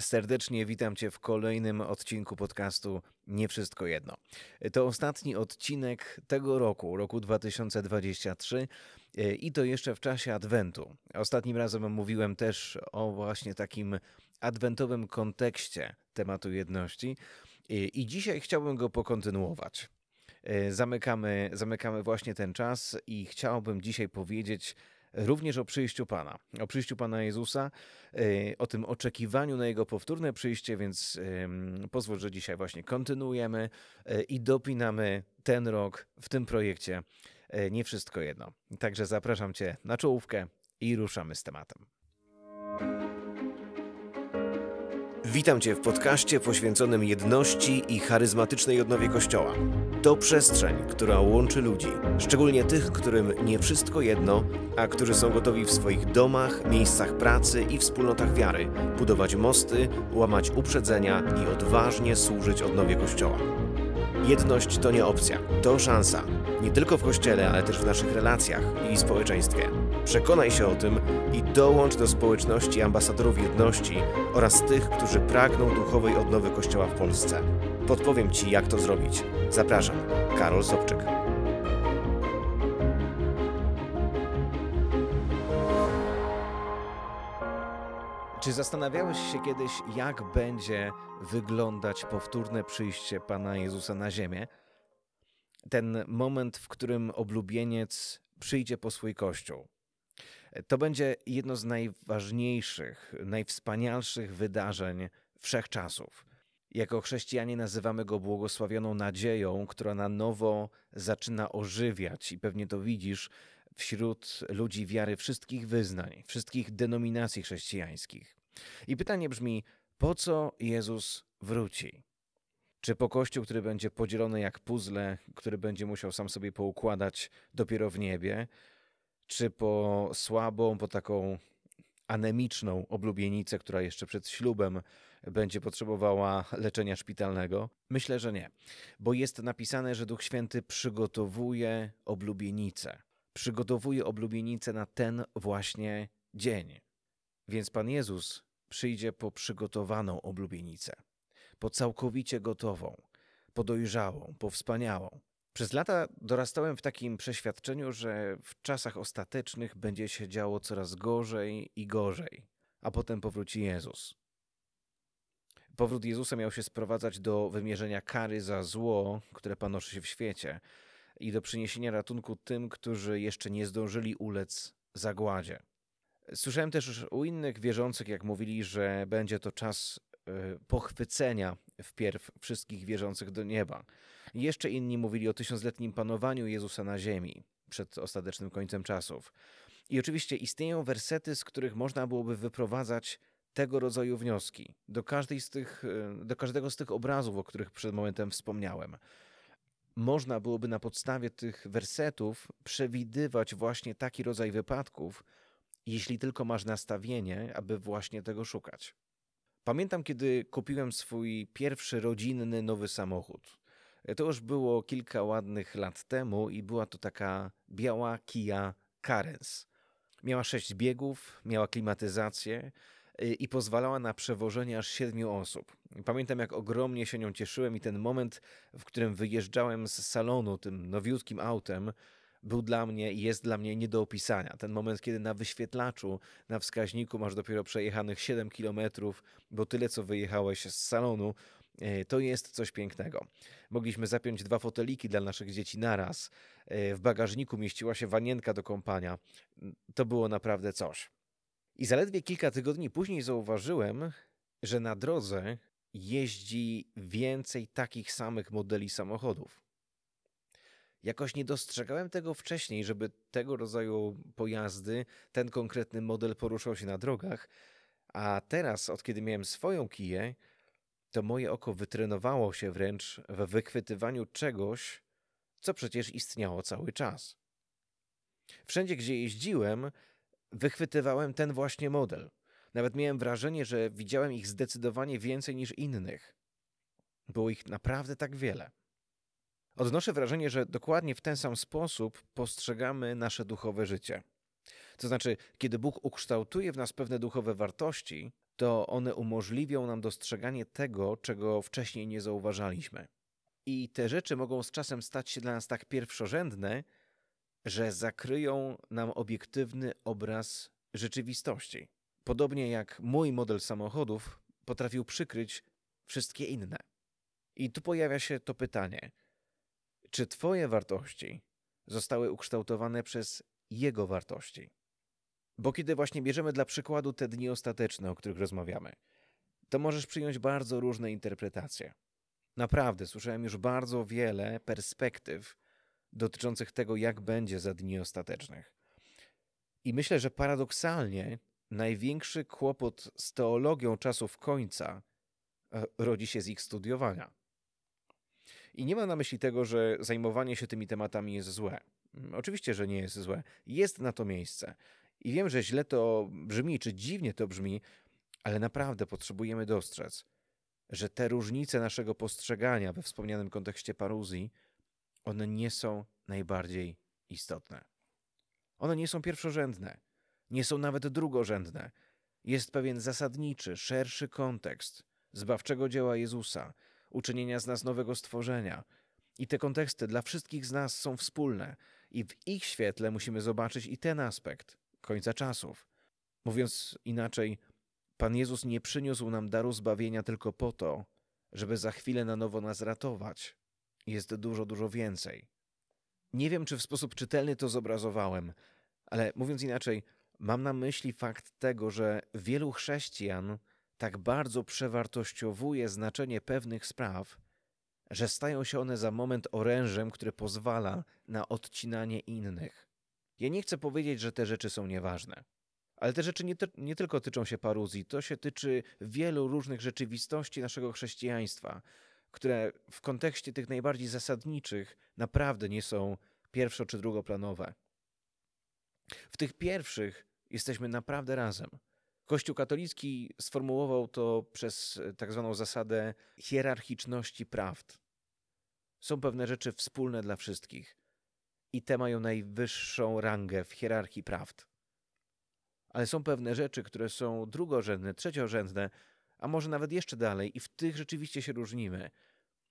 Serdecznie witam Cię w kolejnym odcinku podcastu Nie Wszystko Jedno. To ostatni odcinek tego roku, roku 2023 e, i to jeszcze w czasie Adwentu. Ostatnim razem mówiłem też o właśnie takim adwentowym kontekście tematu jedności e, i dzisiaj chciałbym go pokontynuować. E, zamykamy, zamykamy właśnie ten czas i chciałbym dzisiaj powiedzieć również o przyjściu Pana, o przyjściu Pana Jezusa, e, o tym oczekiwaniu na Jego powtórne przyjście, więc pozwól, że dzisiaj właśnie kontynuujemy e, i dopinamy ten rok w tym projekcie. E, nie wszystko jedno. Także zapraszam Cię na czołówkę i ruszamy z tematem. Witam Cię w podcaście poświęconym jedności i charyzmatycznej odnowie Kościoła. To przestrzeń, która łączy ludzi, szczególnie tych, którym nie wszystko jedno, a którzy są gotowi w swoich domach, miejscach pracy i wspólnotach wiary budować mosty, łamać uprzedzenia i odważnie służyć odnowie Kościoła. Jedność to nie opcja, to szansa. Nie tylko w kościele, ale też w naszych relacjach i społeczeństwie. Przekonaj się o tym i dołącz do społeczności ambasadorów jedności oraz tych, którzy pragną duchowej odnowy Kościoła w Polsce. Podpowiem Ci, jak to zrobić. Zapraszam, Karol Sobczyk. Czy zastanawiałeś się kiedyś, jak będzie wyglądać powtórne przyjście Pana Jezusa na ziemię? Ten moment, w którym oblubieniec przyjdzie po swój kościół. To będzie jedno z najważniejszych, najwspanialszych wydarzeń wszechczasów. Jako chrześcijanie nazywamy go błogosławioną nadzieją, która na nowo zaczyna ożywiać, i pewnie to widzisz wśród ludzi wiary wszystkich wyznań, wszystkich denominacji chrześcijańskich. I pytanie brzmi: po co Jezus wróci? Czy po kościół, który będzie podzielony jak puzzle, który będzie musiał sam sobie poukładać dopiero w niebie? Czy po słabą, po taką anemiczną oblubienicę, która jeszcze przed ślubem będzie potrzebowała leczenia szpitalnego? Myślę, że nie, bo jest napisane, że Duch Święty przygotowuje oblubienicę. Przygotowuje oblubienicę na ten właśnie dzień. Więc Pan Jezus przyjdzie po przygotowaną oblubienicę, po całkowicie gotową, po dojrzałą, po wspaniałą. Przez lata dorastałem w takim przeświadczeniu, że w czasach ostatecznych będzie się działo coraz gorzej i gorzej, a potem powróci Jezus. Powrót Jezusa miał się sprowadzać do wymierzenia kary za zło, które panoszy się w świecie, i do przyniesienia ratunku tym, którzy jeszcze nie zdążyli ulec zagładzie. Słyszałem też u innych wierzących, jak mówili, że będzie to czas pochwycenia wpierw wszystkich wierzących do nieba. Jeszcze inni mówili o tysiącletnim panowaniu Jezusa na ziemi przed ostatecznym końcem czasów. I oczywiście istnieją wersety, z których można byłoby wyprowadzać tego rodzaju wnioski do, każdej z tych, e, do każdego z tych obrazów, o których przed momentem wspomniałem. Można byłoby na podstawie tych wersetów przewidywać właśnie taki rodzaj wypadków, jeśli tylko masz nastawienie, aby właśnie tego szukać. Pamiętam, kiedy kupiłem swój pierwszy rodzinny nowy samochód. To już było kilka ładnych lat temu i była to taka biała Kia Carens. Miała sześć biegów, miała klimatyzację y, i pozwalała na przewożenie aż siedmiu osób. Pamiętam, jak ogromnie się nią cieszyłem i ten moment, w którym wyjeżdżałem z salonu tym nowiutkim autem, był dla mnie i jest dla mnie nie do opisania. Ten moment, kiedy na wyświetlaczu, na wskaźniku masz dopiero przejechanych 7 kilometrów, bo tyle, co wyjechałeś z salonu, e, to jest coś pięknego. Mogliśmy zapiąć dwa foteliki dla naszych dzieci naraz. E, w bagażniku mieściła się wanienka do kąpania. To było naprawdę coś. I zaledwie kilka tygodni później zauważyłem, że na drodze jeździ więcej takich samych modeli samochodów. Jakoś nie dostrzegałem tego wcześniej, żeby tego rodzaju pojazdy, ten konkretny model poruszał się na drogach, a teraz, od kiedy miałem swoją kiję, to moje oko wytrenowało się wręcz we wychwytywaniu czegoś, co przecież istniało cały czas. Wszędzie, gdzie jeździłem, wychwytywałem ten właśnie model. Nawet miałem wrażenie, że widziałem ich zdecydowanie więcej niż innych. Było ich naprawdę tak wiele. Odnoszę wrażenie, że dokładnie w ten sam sposób postrzegamy nasze duchowe życie. To znaczy, kiedy Bóg ukształtuje w nas pewne duchowe wartości, to one umożliwią nam dostrzeganie tego, czego wcześniej nie zauważaliśmy. I te rzeczy mogą z czasem stać się dla nas tak pierwszorzędne, że zakryją nam obiektywny obraz rzeczywistości. Podobnie jak mój model samochodów potrafił przykryć wszystkie inne. I tu pojawia się to pytanie: czy Twoje wartości zostały ukształtowane przez Jego wartości? Bo kiedy właśnie bierzemy dla przykładu te dni ostateczne, o których rozmawiamy, to możesz przyjąć bardzo różne interpretacje. Naprawdę, słyszałem już bardzo wiele perspektyw dotyczących tego, jak będzie za dni ostatecznych. I myślę, że paradoksalnie największy kłopot z teologią czasów końca e, rodzi się z ich studiowania. I nie mam na myśli tego, że zajmowanie się tymi tematami jest złe. Mm, oczywiście, że nie jest złe. Jest na to miejsce. I wiem, że źle to brzmi, czy dziwnie to brzmi, ale naprawdę potrzebujemy dostrzec, że te różnice naszego postrzegania we wspomnianym kontekście paruzji, one nie są najbardziej istotne. One nie są pierwszorzędne, nie są nawet drugorzędne. Jest pewien zasadniczy, szerszy kontekst zbawczego dzieła Jezusa, uczynienia z nas nowego stworzenia. I te konteksty dla wszystkich z nas są wspólne, i w ich świetle musimy zobaczyć i ten aspekt końca czasów. Mówiąc inaczej, Pan Jezus nie przyniósł nam daru zbawienia tylko po to, żeby za chwilę na nowo nas ratować. Jest dużo, dużo więcej. Nie wiem, czy w sposób czytelny to zobrazowałem, ale mówiąc inaczej, mam na myśli fakt tego, że wielu chrześcijan tak bardzo przewartościowuje znaczenie pewnych spraw, że stają się one za moment orężem, który pozwala na odcinanie innych. Ja nie chcę powiedzieć, że te rzeczy są nieważne. Ale te rzeczy nie, nie, tylko tyczą się paruzji, to się tyczy wielu różnych rzeczywistości naszego chrześcijaństwa, które w kontekście tych najbardziej zasadniczych naprawdę nie są pierwszo czy drugoplanowe. W tych pierwszych jesteśmy naprawdę razem. Kościół katolicki sformułował to przez tak zwaną zasadę hierarchiczności prawd. Są pewne rzeczy wspólne dla wszystkich i te mają najwyższą rangę w hierarchii prawd. Ale są pewne rzeczy, które są drugorzędne, trzeciorzędne, a może nawet jeszcze dalej, i w tych rzeczywiście się różnimy.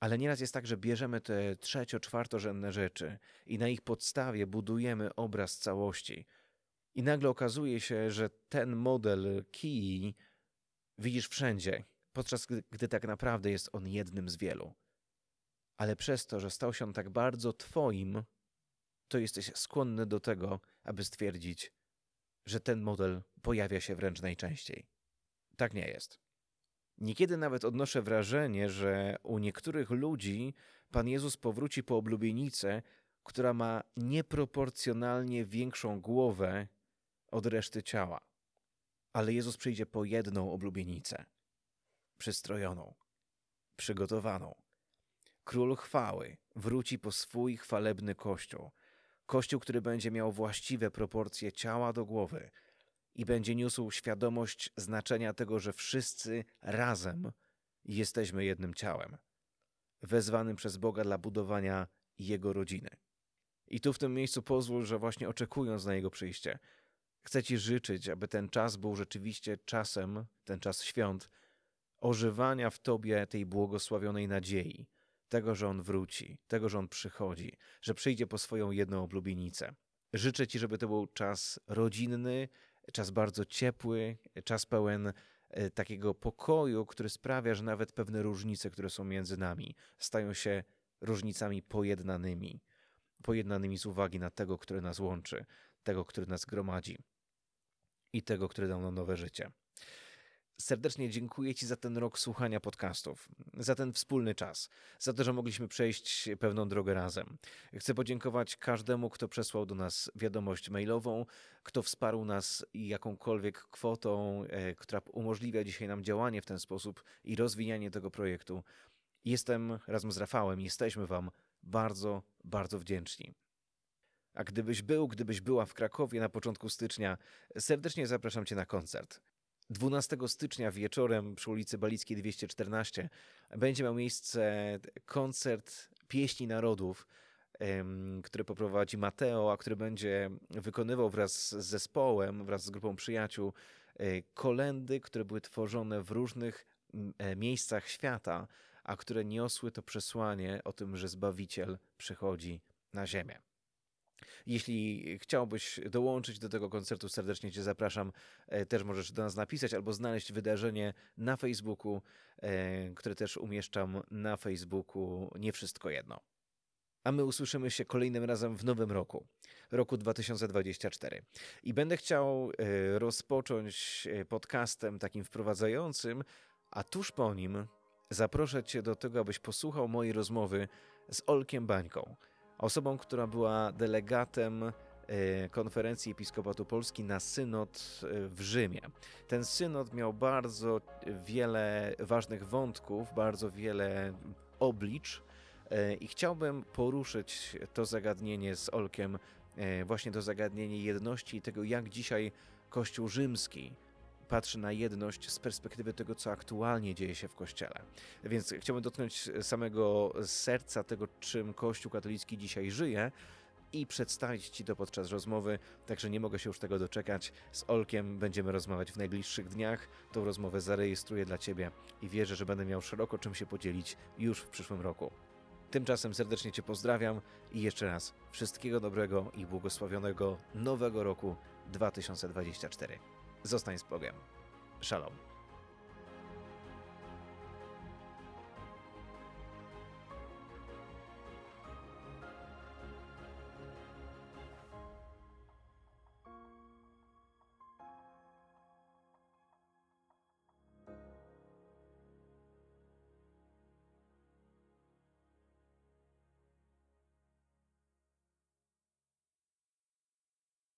Ale nieraz jest tak, że bierzemy te trzecio, czwartorzędne rzeczy i na ich podstawie budujemy obraz całości. I nagle okazuje się, że ten model kij widzisz wszędzie, podczas gdy, tak naprawdę jest on jednym z wielu. Ale przez to, że stał się on tak bardzo Twoim, to jesteś skłonny do tego, aby stwierdzić, że ten model pojawia się wręcz najczęściej. Tak nie jest. Niekiedy nawet odnoszę wrażenie, że u niektórych ludzi Pan Jezus powróci po oblubienicę, która ma nieproporcjonalnie większą głowę od reszty ciała. Ale Jezus przyjdzie po jedną oblubienicę, przystrojoną, przygotowaną. Król chwały wróci po swój chwalebny kościół, Kościół, który będzie miał właściwe proporcje ciała do głowy i będzie niósł świadomość znaczenia tego, że wszyscy razem jesteśmy jednym ciałem, wezwanym przez Boga dla budowania Jego rodziny. I tu w tym miejscu pozwól, że właśnie oczekując na Jego przyjście, chcę Ci życzyć, aby ten czas był rzeczywiście czasem, ten czas świąt, ożywania w Tobie tej błogosławionej nadziei, tego, że On wróci, tego, że On przychodzi, że przyjdzie po swoją jedną oblubienicę. Życzę Ci, żeby to był czas rodzinny, czas bardzo ciepły, czas pełen e, takiego pokoju, który sprawia, że nawet pewne różnice, które są między nami, stają się różnicami pojednanymi. Pojednanymi z uwagi na tego, który nas łączy, tego, który nas gromadzi i tego, który dał nam nowe życie. Serdecznie dziękuję Ci za ten rok słuchania podcastów, za ten wspólny czas, za to, że mogliśmy przejść pewną drogę razem. Chcę podziękować każdemu, kto przesłał do nas wiadomość mailową, kto wsparł nas jakąkolwiek kwotą, e, która umożliwia dzisiaj nam działanie w ten sposób i rozwijanie tego projektu. Jestem razem z Rafałem, jesteśmy Wam bardzo, bardzo wdzięczni. A gdybyś był, gdybyś była w Krakowie na początku stycznia, serdecznie zapraszam Cię na koncert. 12 stycznia wieczorem przy ulicy Balickiej 214 będzie miał miejsce koncert Pieśni Narodów, który poprowadzi Mateo, a który będzie wykonywał wraz z zespołem, wraz z grupą przyjaciół kolendy, które były tworzone w różnych miejscach świata, a które niosły to przesłanie o tym, że Zbawiciel przychodzi na ziemię. Jeśli chciałbyś dołączyć do tego koncertu, serdecznie Cię zapraszam. E, też możesz do nas napisać albo znaleźć wydarzenie na Facebooku, e, które też umieszczam na Facebooku. Nie wszystko jedno. A my usłyszymy się kolejnym razem w nowym roku, roku 2024. I będę chciał e, rozpocząć podcastem takim wprowadzającym, a tuż po nim zaproszę Cię do tego, abyś posłuchał mojej rozmowy z Olkiem Bańką osobą, która była delegatem e, konferencji Episkopatu Polski na synod e, w Rzymie. Ten synod miał bardzo wiele ważnych wątków, bardzo wiele oblicz e, i chciałbym poruszyć to zagadnienie z Olkiem, właśnie to zagadnienie jedności i tego, jak dzisiaj Kościół rzymski patrzy na jedność z perspektywy tego, co aktualnie dzieje się w Kościele. Więc chciałbym dotknąć samego serca tego, czym Kościół katolicki dzisiaj żyje i przedstawić Ci to podczas rozmowy, także nie mogę się już tego doczekać. Z Olkiem będziemy rozmawiać w najbliższych dniach. Tą rozmowę zarejestruję dla Ciebie i wierzę, że będę miał szeroko czym się podzielić już w przyszłym roku. Tymczasem serdecznie Cię pozdrawiam i jeszcze raz wszystkiego dobrego i błogosławionego nowego roku 2024. Zostań z Bogiem. Shalom.